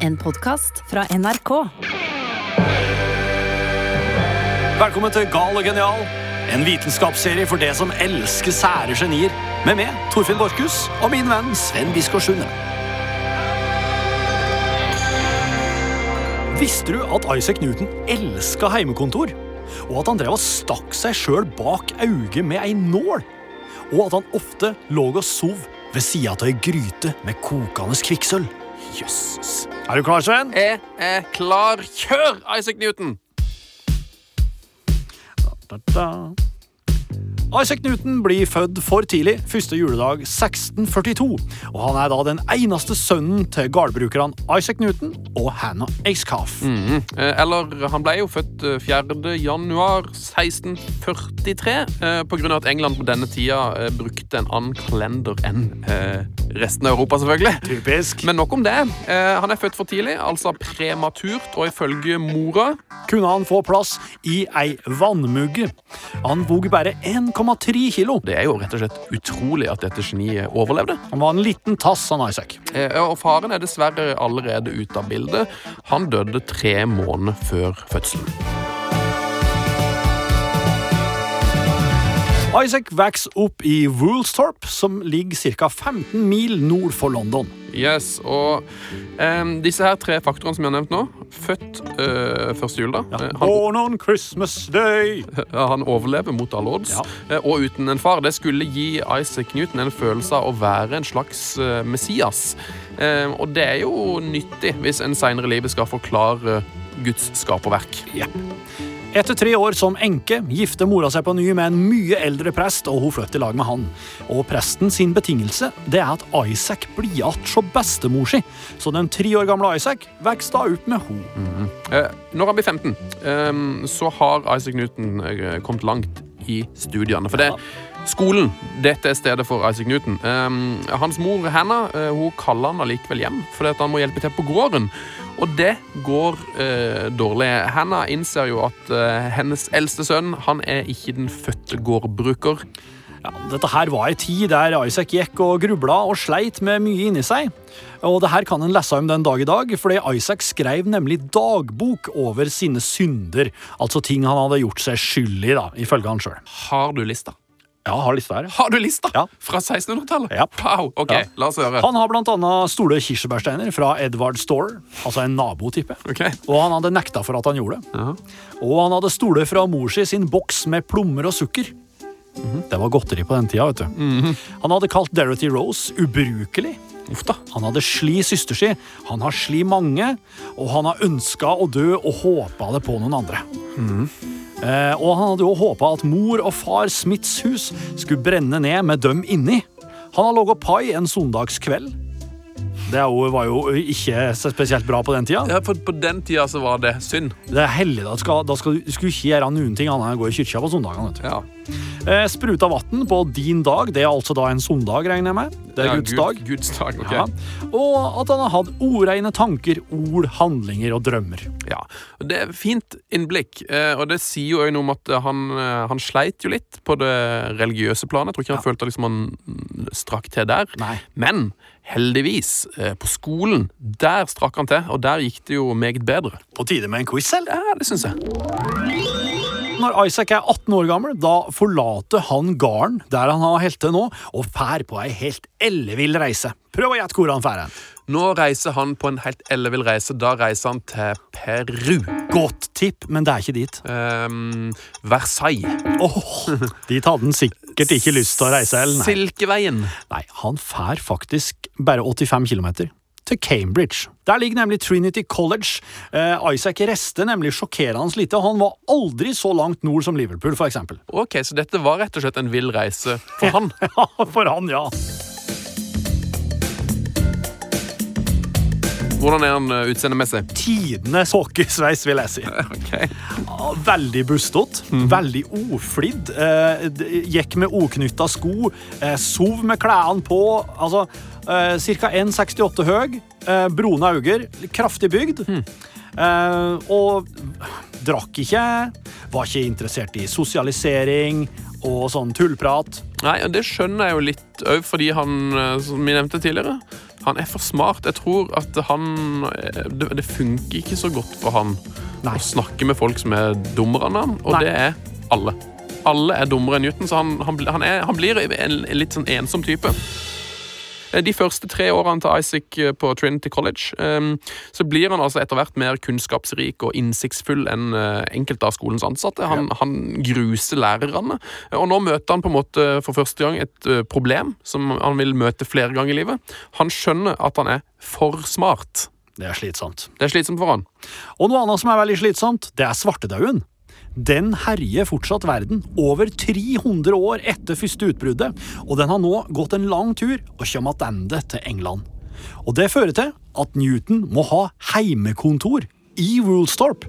En podkast fra NRK. Velkommen til Gal og genial, en vitenskapsserie for det som elsker sære genier. Med meg, Torfinn Borchhus, og min venn Sven Biskår Sunde. Visste du at Isaac Newton elska heimekontor? Og at han drev og stakk seg sjøl bak øyet med ei nål? Og at han ofte lå og sov ved sida av ei gryte med kokende kvikksølv? Jøsses. Er du klar, Sven? Jeg er klar. Kjør, Isaac Newton! Da, da. Isaac Newton blir født for tidlig, første juledag 1642, og han er da den eneste sønnen til gårdbrukerne Isaac Newton og Hannah Acecalf. Mm -hmm. Eller, han ble jo født eh, 4. januar 1643, eh, på grunn av at England på denne tida eh, brukte en annen kalender enn eh, resten av Europa, selvfølgelig. Typisk. Men nok om det. Eh, Han er født for tidlig, altså prematurt, og ifølge mora Kunne han få plass i ei vannmugge. Han vog bare 1,3 kilo. Det er jo rett og slett utrolig at dette geniet overlevde. Han var en liten tass, han Isaac. Eh, Og faren er dessverre allerede ute av bildet. Han døde tre måneder før fødselen. Isaac vokser opp i Woolsthorpe, som ligger ca. 15 mil nord for London. Yes, og um, disse her tre faktorene som jeg har nevnt nå Født uh, første jul, da. Eh, Han, Born on Christmas Day. han overlever mot alle odds. Ja. eh, Og uten en far. Det skulle gi Isaac Newton en følelse av å være en slags uh, Messias. Um, og det er jo nyttig hvis en seinere i livet skal forklare Guds skaperverk. Jepp. Etter tre år som enke gifter mora seg på ny med en mye eldre prest, og hun flytter i lag med han. Og presten sin betingelse det er at Isaac blir igjen hos bestemor si, så den tre år gamle Isaac vokser da opp med henne. Eh, når han blir 15, eh, så har Isaac Newton eh, kommet langt i studiene. For det Skolen dette er stedet for Isaac Newton. Um, hans mor Hannah eh, hun kaller han allikevel hjem fordi at han må hjelpe til på gården. Og det går uh, dårlig. Hannah innser jo at uh, hennes eldste sønn han er ikke den fødte gårdbruker. Ja, dette her var ei tid der Isaac gikk og grubla og sleit med mye inni seg. Og det her kan en lese om den dag i dag, fordi Isaac skrev nemlig dagbok over sine synder. Altså ting han hadde gjort seg skyld i, da, ifølge han sjøl. Har du lista? Ja, har lista her. Har du lista? Ja. Fra 1600-tallet? Ja. Wow, ok, Ja. la oss høre. Han har blant annet store kirsebærsteiner fra Edward Store, altså en nabotype. Ok. Og han hadde nekta for at han gjorde det. Ja. Og han hadde stoler fra mor si sin boks med plommer og sukker. Det var godteri på den tida, vet du. Han hadde kalt Dorothy Rose ubrukelig. Da. Han hadde sli søster si, han har sli mange, og han har ønska å dø og håpa det på noen andre. Eh, og han hadde jo håpa at mor og far Smiths hus skulle brenne ned med dem inni. Han har laga pai en søndagskveld. Det var jo ikke så spesielt bra på den tida. Ja, for På den tida så var det synd. Det er hellig, Da skal, da skal du skulle ikke gjøre noen ting annet enn å gå i kyrkja på søndagene. Ja. Eh, spruta vann på din dag, det er altså da en søndag, regner jeg med. Det er Ja, Guds dag. Guds dag, ok. Ja. Og at han har hatt ordreine tanker, ord, handlinger og drømmer. Ja, og Det er fint innblikk, eh, og det sier jo òg noe om at han, eh, han sleit jo litt på det religiøse planet. Jeg tror ikke han følte liksom han strakk til der. Nei. Men heldigvis, eh, på skolen, der strakk han til, og der gikk det jo meget bedre. På tide med en quiz, selv? Ja, det syns jeg. Når Isaac er 18 år gammel, da forlater han gården der han har helt til nå, og fær på ei helt ellevill reise. Prøv å gjette hvor han fær hen. Nå reiser han på en helt ellevill reise. Da reiser han til Peru. Godt tipp, men det er ikke dit. Um, Versailles. Åh, dit hadde han sikkert ikke lyst til å reise. Eller? Nei. Silkeveien. Nei, han fær faktisk bare 85 km. Til Cambridge. Der ligger nemlig Trinity College. Eh, Isaac reste nemlig sjokkerende lite. og Han var aldri så langt nord som Liverpool, eksempel. Ok, Så dette var rett og slett en vill reise for han. Ja, for han, ja. Hvordan er han eh, utseendemessig? Tidenes hockeysveis, vil jeg si. Okay. Veldig bustete, veldig oflidd. Eh, gikk med oknytta sko, eh, sov med klærne på. Altså, Ca. 1,68 høy, brune øyne, kraftig bygd. Mm. og drakk ikke, var ikke interessert i sosialisering og sånn tullprat. Nei, Det skjønner jeg jo litt òg, fordi han, som vi nevnte tidligere, Han er for smart. Jeg tror at han eh, Det, det funker ikke så godt for han Nei. å snakke med folk som er dummere enn han, og Nei. det er alle. Alle er dummere enn Newton, så han, han, han, er, han blir en, en litt sånn ensom type. Eh, De første tre årene til Isaac eh, på Trinity College eh, så blir han altså etter hvert mer kunnskapsrik og innsiktsfull enn eh, enkelte av skolens ansatte. Han, han gruser lærerne, og nå møter han på en måte for første gang et problem som han vil møte flere ganger i livet. Han skjønner at han er for smart. Det er slitsomt. Det er slitsomt for han. Og noe annet som er veldig slitsomt, det er svartedauden. Den herjer fortsatt verden over 300 år etter første utbruddet, og den har nå gått en lang tur og kommer tilbake til England. Og Det fører til at Newton må ha heimekontor i Woolstorp.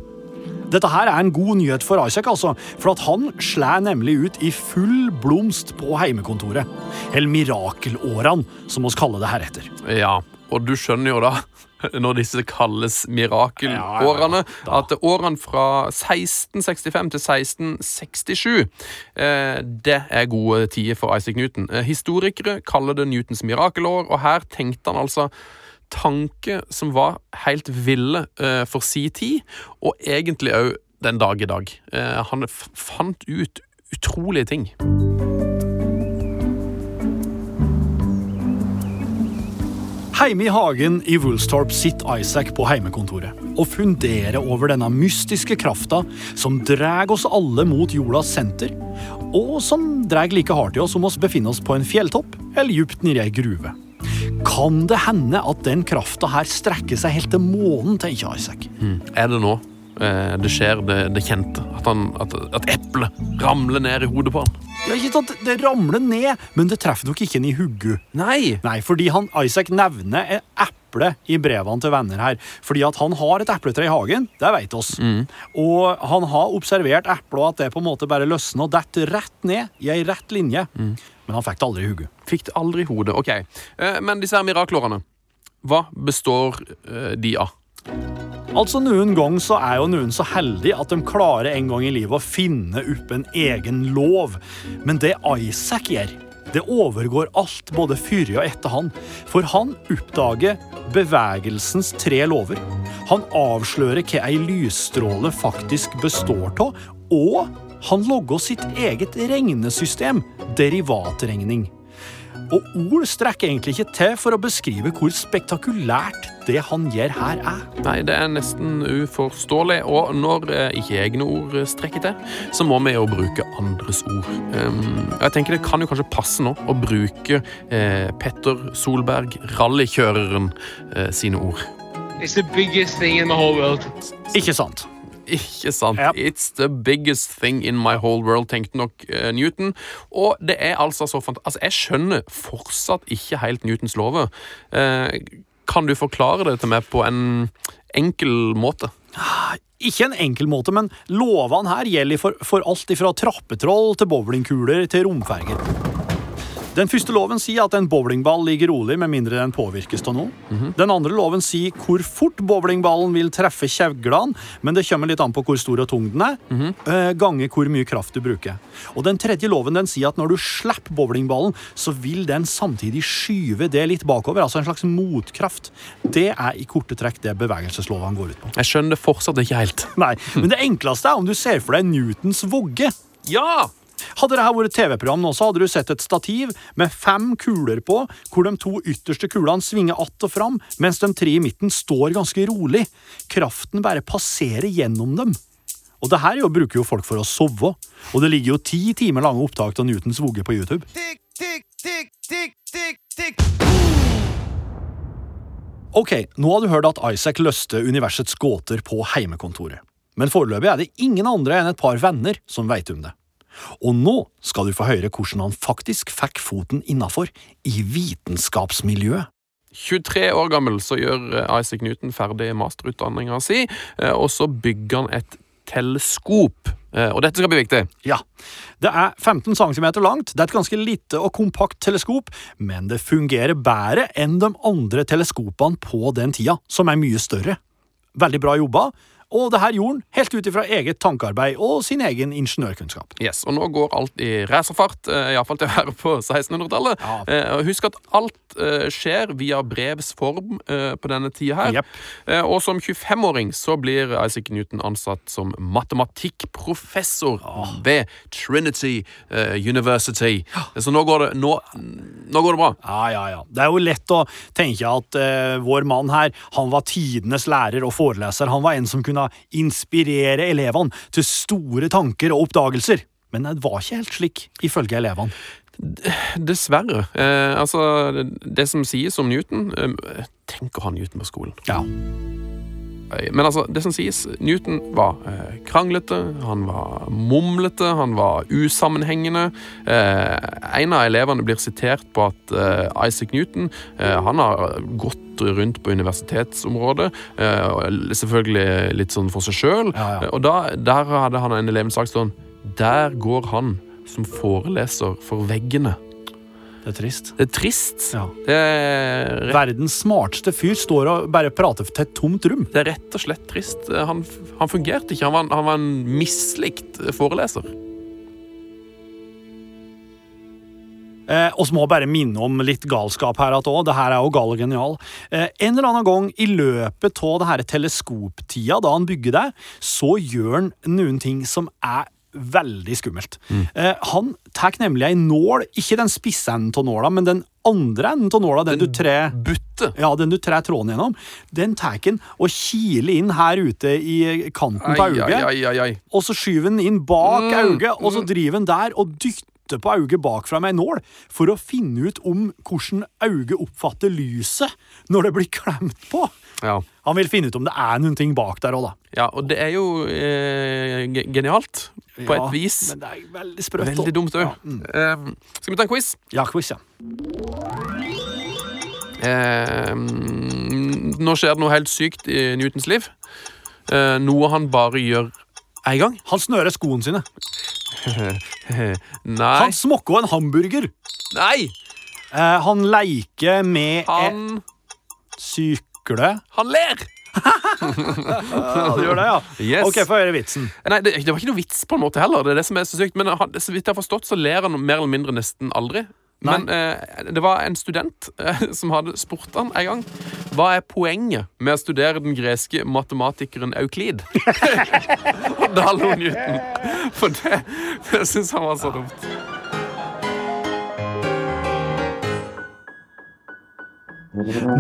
Dette her er en god nyhet for Isaac, altså, for at han slår nemlig ut i full blomst på heimekontoret. Eller mirakelårene, som vi kaller det heretter. Ja, og du skjønner jo da, når disse kalles mirakelårene, at årene fra 1665 til 1667, eh, det er gode tider for Isaac Newton. Eh, historikere kaller det Newtons mirakelår, og her tenkte han altså tanker som var helt ville eh, for si tid, og egentlig òg den dag i dag. Han fant ut utrolige ting. Heime i hagen i Woolstorp sitter Isaac på heimekontoret og funderer over denne mystiske krafta som drar oss alle mot jordas senter, og som drar like hardt i oss om oss befinner oss på en fjelltopp eller djupt nedi ei gruve. Kan det hende at den krafta her strekker seg helt til månen, tenker Isaac. Er det nå eh, det skjer, det, det kjente? At, han, at, at eplet ramler ned i hodet på han? Ja, ikke sant, Det ramler ned, men det treffer nok ikke en i hugget. Nei! Nei, fordi han, Isaac nevner et eple i brevene til venner her. Fordi at han har et epletre i hagen, det vet oss. Og han har observert eplet, og at det på en måte bare løsner og detter rett ned i ei rett linje. Men han fikk det aldri i hugget. Fikk det aldri i hodet. Ok. Eh, men disse her miraklårene, hva består eh, de av? Altså Noen ganger så er jo noen så heldige at de klarer en gang i livet å finne opp en egen lov. Men det Isaac gjør, det overgår alt både før og etter han. For han oppdager bevegelsens tre lover. Han avslører hva ei lysstråle faktisk består av, og han logger sitt eget regnesystem, derivatregning. Og ord strekker egentlig ikke til for å beskrive hvor spektakulært det han gjør her, er. Nei, det er nesten uforståelig. Og når eh, ikke egne ord strekker til, så må vi jo bruke andres ord. Um, jeg tenker Det kan jo kanskje passe nå å bruke eh, Petter Solberg, rallykjøreren, eh, sine ord. It's the biggest thing in the whole world. Ikke sant? Ikke sant? Ja. It's the biggest thing in my whole world, tenkte nok uh, Newton. Og det er altså så fant... Altså, jeg skjønner fortsatt ikke helt Newtons lover. Uh, kan du forklare det til meg på en enkel måte? Ikke en enkel måte, men lovene her gjelder for, for alt fra trappetroll til bowlingkuler til romferger. Den første loven sier at en bowlingball ligger rolig med mindre den påvirkes av noe. Den andre loven sier hvor fort bowlingballen vil treffe kjeglene, men det kommer litt an på hvor stor og tung den er, eh, ganger hvor mye kraft du bruker. Og Den tredje loven den sier at når du slipper bowlingballen, så vil den samtidig skyve det litt bakover, altså en slags motkraft. Det er i korte trekk det bevegelseslovene går ut på. Jeg skjønner det fortsatt ikke helt. Nei, Men det enkleste er om du ser for deg Newtons vogge. Ja! Hadde dette vært TV-program nå, så hadde du sett et stativ med fem kuler på, hvor de to ytterste kulene svinger att og fram, mens de tre i midten står ganske rolig. Kraften bare passerer gjennom dem. Og det her jo bruker jo folk for å sove. Og det ligger jo ti timer lange opptak av Newtons vogge på YouTube. Tick, tick, tick, tick, tick, tick. Ok, nå har du hørt at Isaac løste universets gåter på heimekontoret. Men foreløpig er det ingen andre enn et par venner som veit om det. Og nå skal du få høre hvordan han faktisk fikk foten innafor i vitenskapsmiljøet. 23 år gammel så gjør eh, Isaac Newton ferdig masterutdanninga si, eh, og så bygger han et teleskop. Eh, Og dette skal bli viktig. Ja, det er 15 cm langt, det er et ganske lite og kompakt teleskop, men det fungerer bedre enn de andre teleskopene på den tida, som er mye større. Veldig bra jobba, og det her gjorde han helt ut ifra eget tankearbeid og sin egen ingeniørkunnskap. Yes, og nå går alt i racerfart, eh, iallfall til å være på 1600-tallet. Ja. Eh, husk at alt eh, skjer via brevs form på denne tida her. Eh, og som 25-åring så blir Isaac Newton ansatt som matematikkprofessor ved Trinity University. Så nå går det, nå, nå går det bra. Ja, ja, ja. Det er jo lett å tenke at uh, vår mann her, han var tidenes lærer og foreleser. Han var en som kunne inspirere elevene til store tanker og oppdagelser. Men det var ikke helt slik, ifølge elevene. Dessverre. Eh, altså, det, som sies om Newton eh, Tenk å ha Newton på skolen. Ja. Eh, Men altså, det som sies, Newton var eh, kranglete, han var mumlete, han var usammenhengende. Eh, en av elevene blir sitert på at eh, Isaac Newton eh, han har gått rundt på universitetsområdet, eh, og selvfølgelig litt sånn for seg sjøl. Ja, ja. Og da, der hadde han en elev sagt sånn Der går han som foreleser for veggene. Det er trist. Det er trist. Ja. Det er Verdens smarteste fyr står og bare prater til et tomt rom. Det er rett og slett trist. Han, han fungerte ikke. Han var, han var en mislikt foreleser. Eh, og så må jeg bare minne om litt galskap her at òg. Det her er jo gal og genial. Eh, en eller annen gang i løpet av det her teleskoptida, da han bygger det, så gjør han noen ting som er veldig skummelt. Eh, han tar nemlig ei nål, ikke den spisse enden av nåla, men den andre enden av nåla, den du trer Butte. ja, den du trer tråden gjennom, den tar han og kiler inn her ute i kanten ai, ai. Og så skyver den inn bak Mm, og så driver den der og dytter på auget bakfra med ei nål for å finne ut om hvordan auget oppfatter lyset når det blir klemt på. Ja. Han vil finne ut om det er noen ting bak der òg, da. ja, og det er jo eh, genialt, på Ja, et vis. Men det er veldig sprøtt. Veldig dumt òg. Ja, mm. Eh, skal vi ta en quiz? ja, quiz, ja. Mm, nå skjer det noe helt sykt i Newtons liv. Eh, noe han bare gjør én gang. Han snører skoene sine. Nei. Han smokker en hamburger. Nei! Eh, han leker med Han, et du? han ler! Ja, det gjør det, ja. Yes. Ok, få høre vitsen. Nei, det, det var ikke noe vits på en måte heller. Det er det som er så sykt. Men han, så vidt jeg har forstått, så ler han mer eller mindre nesten aldri. Men eh, det var en student eh, som hadde spurt han en gang Hva er poenget med å studere den greske matematikeren Euklid. Og da lo Newton. For det, det syns han var så dumt.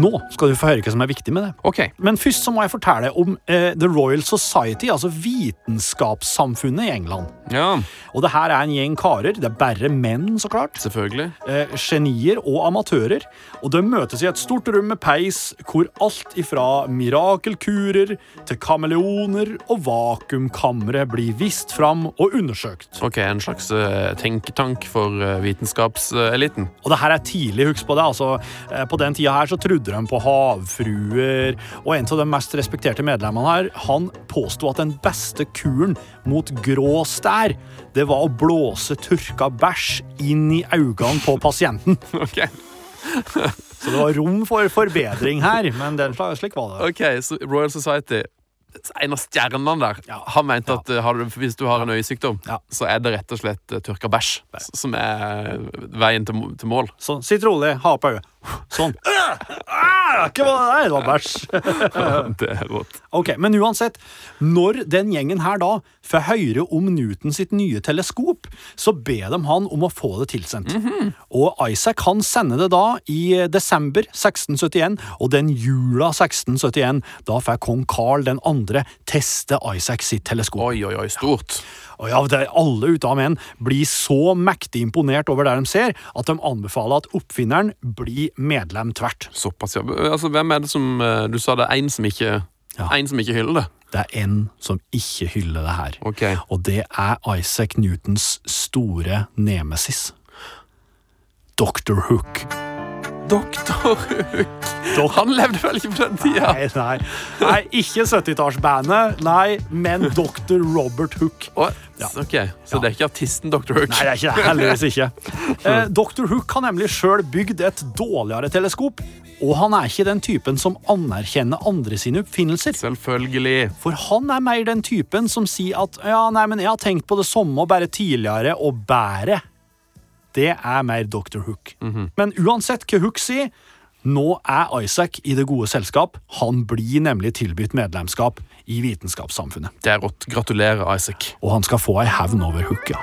Nå skal du få høre hva som er viktig med det. OK. Men først så må jeg fortelle om eh, The Royal Society, altså vitenskapssamfunnet i England. Ja, Og det her er en gjeng karer, det er bare menn, så klart. selvfølgelig. Eh, genier og amatører. Og de møtes i et stort rom med peis, hvor alt ifra mirakelkurer til kameleoner og vakuumkamre blir vist fram og undersøkt. Ok, En slags uh, tenketank for uh, vitenskapseliten. Og det her er tidlig, husk på det. altså eh, På den tida her så trodde de på havfruer, og en av de mest respekterte medlemmene her, han påsto at den beste kuren mot grå stær, det var å blåse tørka bæsj inn i øynene på pasienten. Ok, Så det var rom for forbedring her, men den slags, slik var det. Ok, så Royal Society En av stjernene der Ja. har ment at ja. har du, hvis du har en øyesykdom, Ja. så er det rett og slett eh, tørka bæsj som er veien til, til mål. Sånn, sitt rolig, ha på øyet. Sånn. Ah, Ikke hva det er, det var bæsj. det er rått. Ok, Men uansett, når den gjengen her da får høre om Newton sitt nye teleskop, så ber de han om å få det tilsendt. Og Isaac han sender det da i desember 1671, og den jula 1671, da får kong Carl den andre teste Isaac sitt teleskop. Oi, oi, oi, stort. Og ja, det, Alle ut av menn blir så mektig imponert over det de ser, at de anbefaler at oppfinneren blir medlem tvert. Såpass, ja. Altså, hvem er det som eh, Du sa det er én som ikke Ja. En som ikke hyller det. Det er en som ikke hyller det her. Ok. Og det er Isaac Newtons store nemesis. Dr. Hook. Doktor Hook. Han levde vel ikke på den tida? Nei, nei. nei ikke 70-tallsbandet, nei, men Dr. Robert Hook. Oh, Ja. Ok, Så det er ikke artisten Dr. Hook? Nei, det er ikke det. Heldigvis ikke. Eh, Dr. Hook har nemlig sjøl bygd et dårligere teleskop, og han er ikke den typen som anerkjenner andre sine oppfinnelser. Selvfølgelig. For han er mer den typen som sier at ja, nei, men jeg har tenkt på det samme, bare tidligere og bedre. Det er mer Dr. Hook. Men uansett hva Hook sier, nå er Isaac i det gode selskap. Han blir nemlig tilbudt medlemskap i Vitenskapssamfunnet. Det er rått. Gratulerer, Isaac. Og han skal få ei hevn over Hook, ja.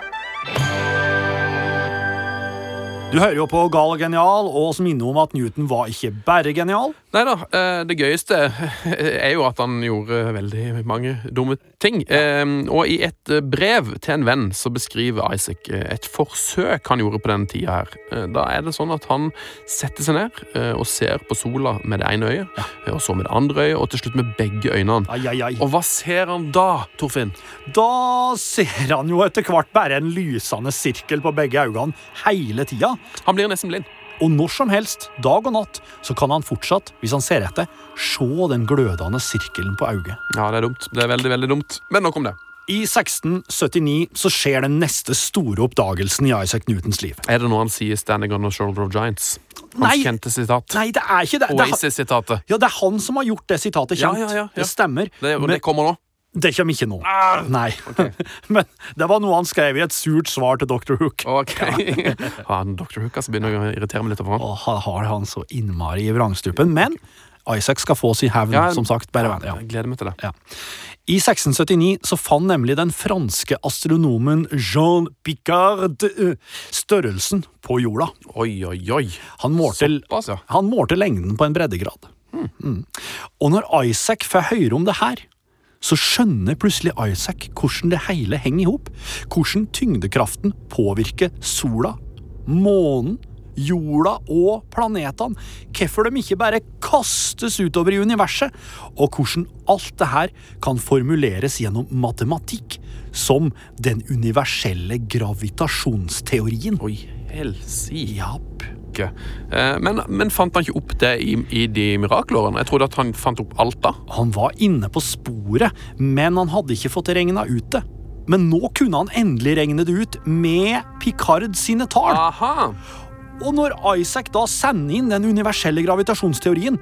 Du hører jo på Gal og genial, og oss minner om at Newton var ikke bare genial. Nei da, eh, det gøyeste er jo at han gjorde veldig mange dumme ting. Eh, Og i et eh, brev til en venn så beskriver Isaac eh, et forsøk han gjorde på denne tida her. Eh, Da er det sånn at han setter seg ned og ser på sola med det ene øyet, ja. og så med det andre øyet, og til slutt med begge øynene. Ai, ai, ai. Og hva ser han da, Torfinn? Da ser han jo etter hvert bare en lysende sirkel på begge øynene hele tida. Han blir nesten blind. Og når som helst, dag og natt, så kan han fortsatt, hvis han ser etter, se den glødende sirkelen på øyet. Ja, det er dumt. Det er veldig, veldig dumt. Men nok om det. I 1679 så skjer den neste store oppdagelsen i Isaac Newtons liv. Er det noe han sier 'Standing on the shoulder of giants'? Hans Nei. kjente sitat. Nei, det er ikke det. Oasis-sitatet. ja, det er han som har gjort det sitatet kjent. ja, ja, ja. Det stemmer. Det, og det kommer nå. Det kommer ikke nå. Nei. Men det var noe han skrev i et surt svar til Dr. Hook. Ok. Han Dr. Hook altså, begynner å irritere meg litt over han. Og han har han så innmari i vrangstupen. Men Isaac skal få sin hevn, Ja, som sagt. Bare vent. Ja. Jeg gleder meg til det. Ja. I 1679 så fant nemlig den franske astronomen Jean Picard eh, størrelsen på jorda. Oi, oi, oi. Han målte, Såpass, ja. han målte lengden på en breddegrad. Mm. Og når Isaac får høre om det her, så skjønner plutselig Isaac hvordan det hele henger i hop. Hvordan tyngdekraften påvirker sola, månen, jorda og planetene. Hvorfor de ikke bare kastes utover i universet. Og hvordan alt det her kan formuleres gjennom matematikk, som den universelle gravitasjonsteorien. Oi, helsike. Japp. Eh, Men, men fant han ikke opp det i, i de mirakelårene? Jeg trodde at han fant opp alt da. Han var inne på sporet, men han hadde ikke fått regna ut det. Men nå kunne han endelig regne det ut med Picard sine tall. Aha! Og når Isaac da sender inn den universelle gravitasjonsteorien,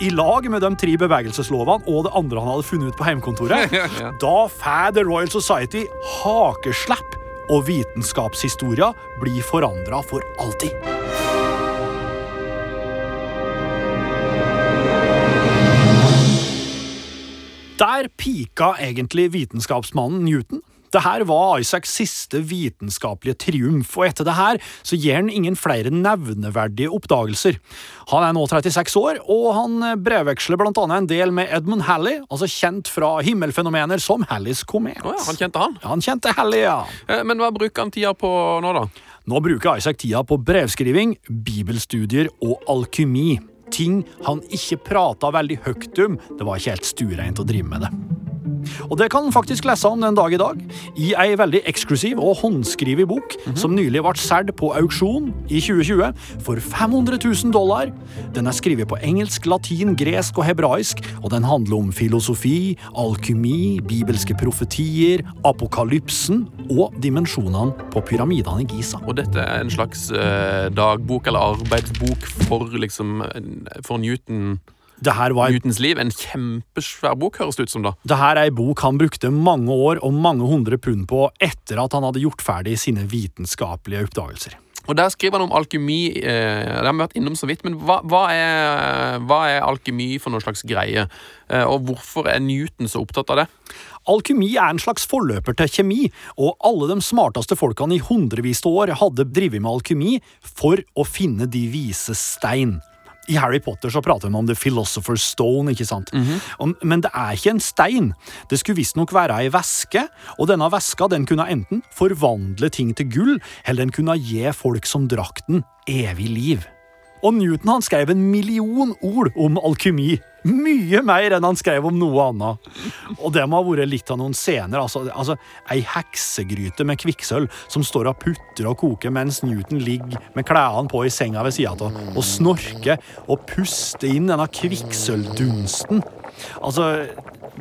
i lag med de tre bevegelseslovene og det andre han hadde funnet ut på hjemmekontoret, Ja, ja. da får The Royal Society hakeslepp, og vitenskapshistoria blir forandra for alltid. Der pika egentlig vitenskapsmannen Newton. Det her var Isaacs siste vitenskapelige triumf, og etter det her så gir han ingen flere nevneverdige oppdagelser. Han er nå 36 år, og han brevveksler blant annet en del med Edmund Halley, altså kjent fra himmelfenomener som Halleys komet. Oh ja, han kjente han. Han kjente Halley, ja. Eh, Men hva bruker han tida på nå, da? Nå bruker Isaac tida på brevskriving, bibelstudier og alkymi. Ting han ikke prata veldig høyt om. Det var ikke helt stuereint å drive med det. Og det kan faktisk lese om den dag i dag, i ei veldig eksklusiv og håndskrevet bok som nylig ble solgt på auksjon i 2020 for 500 000 dollar. Den er skrevet på engelsk, latin, gresk og hebraisk, og den handler om filosofi, alkymi, bibelske profetier, apokalypsen og dimensjonene på pyramidene i Giza. Og dette er en slags eh, dagbok eller arbeidsbok for liksom For Newton, Det her var Newtons liv. En kjempesvær bok, høres det ut som, da. Det her er ei bok han brukte mange år og mange hundre pund på etter at han hadde gjort ferdig sine vitenskapelige oppdagelser. Og Der skriver han om alkymi. Eh, det har vi vært innom så vidt, men hva, hva, er, hva er alkymi for noe slags greie? Eh, og hvorfor er Newton så opptatt av det? Alkymi er en slags forløper til kjemi, og alle de smarteste folkene i hundrevis av år hadde drevet med alkymi for å finne de vise stein. I Harry Potter så prater man om The Philosopher's Stone, ikke sant? Og- Men det er ikke en stein. Det skulle visstnok være ei væske, og denne væska den kunne enten forvandle ting til gull, eller den kunne gi folk som drakk den, evig liv. Og Newton han skrev en million ord om alkymi. Mye mer enn han skrev om noe annet. Og det må ha vært litt av noen scener. Altså, altså Ei heksegryte med kvikksølv som står og putter og koker mens Newton ligger med klærne på i senga ved sida av og snorker og puster inn denne kvikksølvdunsten. Altså,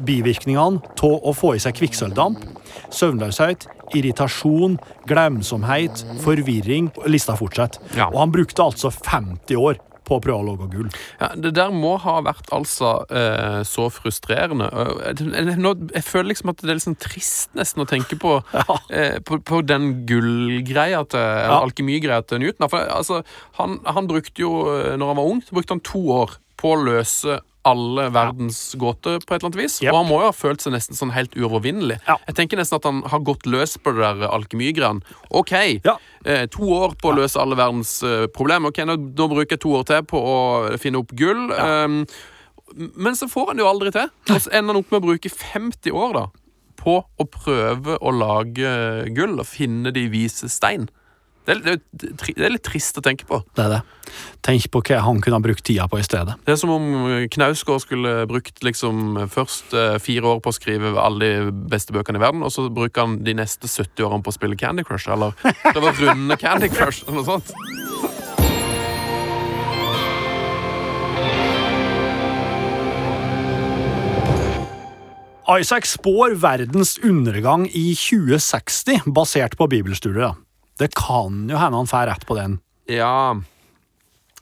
bivirkningene av å få i seg kvikksølvdamp, søvnløshet, irritasjon, glemsomhet, forvirring Lista fortsetter. Ja. Og han brukte altså 50 år på å prøve å lage gull. Ja, det der må ha vært altså eh, så frustrerende. Jeg, jeg, nå, jeg føler liksom at det er litt sånn trist nesten å tenke på, eh, på, på den gullgreia til Ja. alkemigreia til Newton. For, altså, han, han brukte jo, eh, når han var ung, så brukte han to år på å løse alle verdens gåter på et eller annet vis. Yep. Og han må jo ha følt seg nesten sånn helt uovervinnelig. Ja. Jeg tenker nesten at han har gått løs på det der alkemigreiene. OK, Ja. eh, to år på å løse alle verdens uh, problemer. Ok, nå, nå bruker jeg to år til på å finne opp gull. Um, men så får han det jo aldri til. Og så ender han opp med å bruke 50 år da på å prøve å lage gull og finne de vise stein. Det er, det, det er litt trist å tenke på. Det er det. Tenk på hva han kunne ha brukt tida på i stedet. Det er som om Knausgård skulle brukt liksom først eh, fire år på å skrive alle de beste bøkene i verden, og så bruker han de neste 70 årene på å spille Candy Crush, eller prøve å runde Candy Crush, eller noe sånt. Isaac spår verdens undergang i 2060, basert på bibelstudier. Det kan jo hende han får rett på den. Ja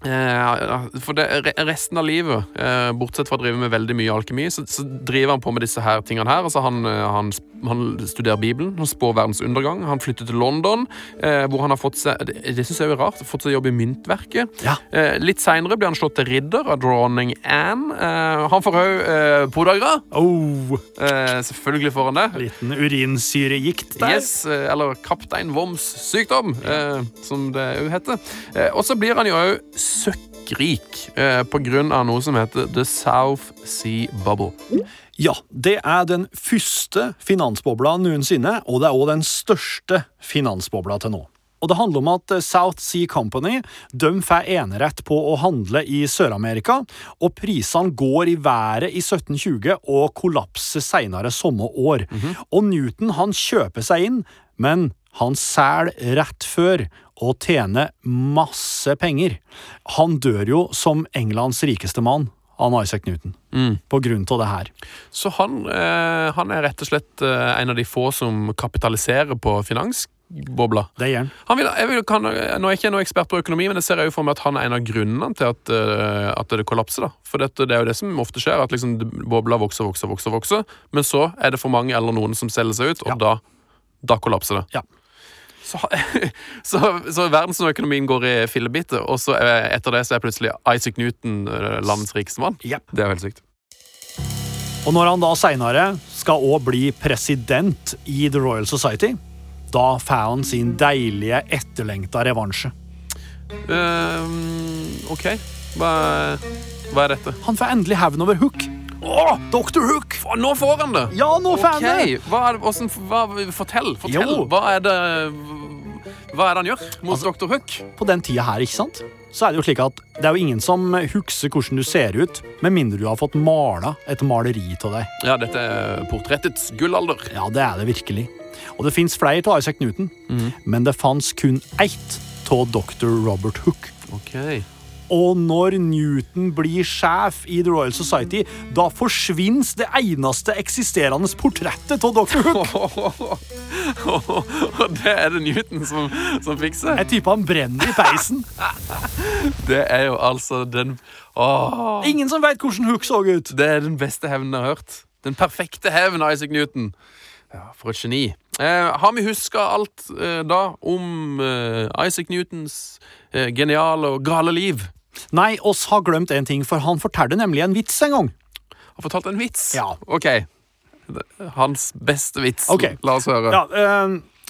for det, resten av livet, eh, bortsett fra å drive med veldig mye alkemi, så, så driver han på med disse her tingene her. Altså han, eh, han, han studerer Bibelen, han spår verdens undergang. Han flytter til London, eh, hvor han har fått seg Det, det synes jeg er rart. Fått seg jobb i myntverket. Ja. Eh, litt seinere blir han slått til ridder av dronning Anne. Eh, han får òg eh, podagra. Oh, Eh, selvfølgelig får han det. liten urinsyregikt der. Yes, eh, eller kaptein Woms sykdom, eh, som det jo heter. Eh, og så blir han jo òg søkkrik eh, av noe som heter The South Sea Bubble. Ja, det er den første finansbobla noensinne, og det er òg den største finansbobla til nå. Og det handler om at eh, South Sea Company de får enerett på å handle i Sør-Amerika, og prisene går i været i 1720 og kollapser senere samme år. Og Newton han kjøper seg inn, men han selger rett før og tjene masse penger. Han dør jo som Englands rikeste mann, han Isaac Newton, på grunn av det her. Så han, eh, han er rett og slett eh, en av de få som kapitaliserer på finansbobla. Det gjør han. Han vil, jeg vil, kan, nå er jeg ikke noe ekspert på økonomi, men jeg ser jo for meg at han er en av grunnene til at, uh, at det kollapser. da. For dette, det er jo det som ofte skjer, at liksom bobla vokser, vokser, vokser, vokser, men så er det for mange eller noen som selger seg ut, og Ja. da, da kollapser det. Ja. Så, så, så verdensøkonomien går i fillebiter, og så er, etter det så er plutselig Isaac Newton eh, landets rikeste mann. Yep. Det er jo helt sykt. Og når han da seinere skal òg bli president i The Royal Society, da får han sin deilige, etterlengta revansje. Ehm, OK. Hva, hva er dette? Han får endelig hevn over Hook. Å, Dr. Hook! Nå får han det! Ja, nå får han det! Hva er hvordan, hva, Fortell! fortell. Jo. Hva er det Hva er det han gjør mot Altså- Dr. Hook? På den tida her, ikke sant? Så er det jo slik at det er jo ingen som husker hvordan du ser ut, med mindre du har fått mala et maleri av deg. Ja, dette er portrettets gullalder. Ja, det er det virkelig. Og det fins flere av Isaac Newton, men det fantes kun ett av dr. Robert Hook. Ok. Og når Newton blir sjef i The Royal Society, da forsvinner det eneste eksisterende portrettet av Dr. Hook. Det er det Newton som, som fikser. Jeg tipper han brenner i peisen. Det er jo altså den Åh, Ingen som vet hvordan Hook så ut. Det er den beste hevnen jeg har hørt. Den perfekte hevn, Isaac Newton. Ja, For et geni. Eh, har vi huska alt eh, da om eh, Isaac Newtons eh, geniale og gale liv? Nei, oss har glemt en ting, for han fortalte nemlig en vits en gang. Har fortalt en vits? Ja. OK. Hans beste vits. Okay. La oss høre. Ja, eh,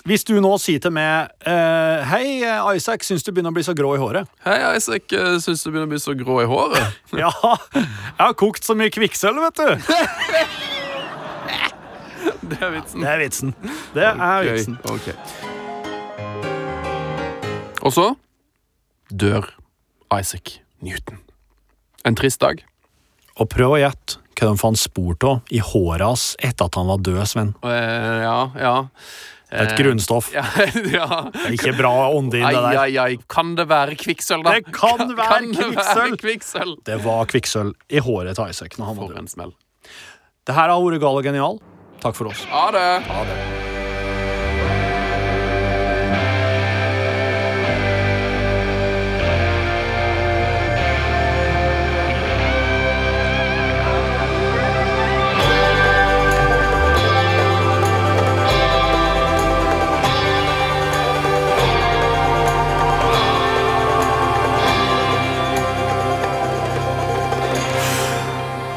hvis du nå sier til meg eh, Hei, Isaac, syns du begynner å bli så grå i håret? Hei, Isaac. eh, Syns du begynner å bli så grå i håret? Ja, jeg har kokt så mye kvikksølv, vet du. Det er vitsen. Det er vitsen. Det er vitsen. ok. Og så dør Isaac Newton. En trist dag. Og prøv å gjette hva de fant spor av i håret hans etter at han var død, Sven. Uh, ja, ja. Et Eh, grunnstoff. Ja, ja. Det er ikke bra ånde inn, det der. ai, ai. Kan det være kvikksølv, da? Det kan være Kan kvikksølv. kvikksølv? Det var kvikksølv i håret til Isaac når han var død. Det her har vært gal og genial. Takk for oss. Ha det! Ha det.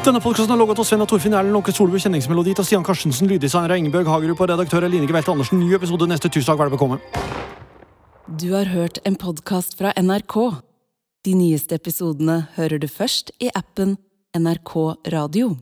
Denne podkasten er logget av Sven og Torfinn Erlend Åke Solbu, kjenningsmelodi av Stian Karstensen, lyddesigner av Ingebjørg Hagerup og redaktør Eline Gevelte Andersen. Ny episode neste tirsdag. Vær velkommen. Du har hørt en podkast fra NRK. De nyeste episodene hører du først i appen NRK Radio.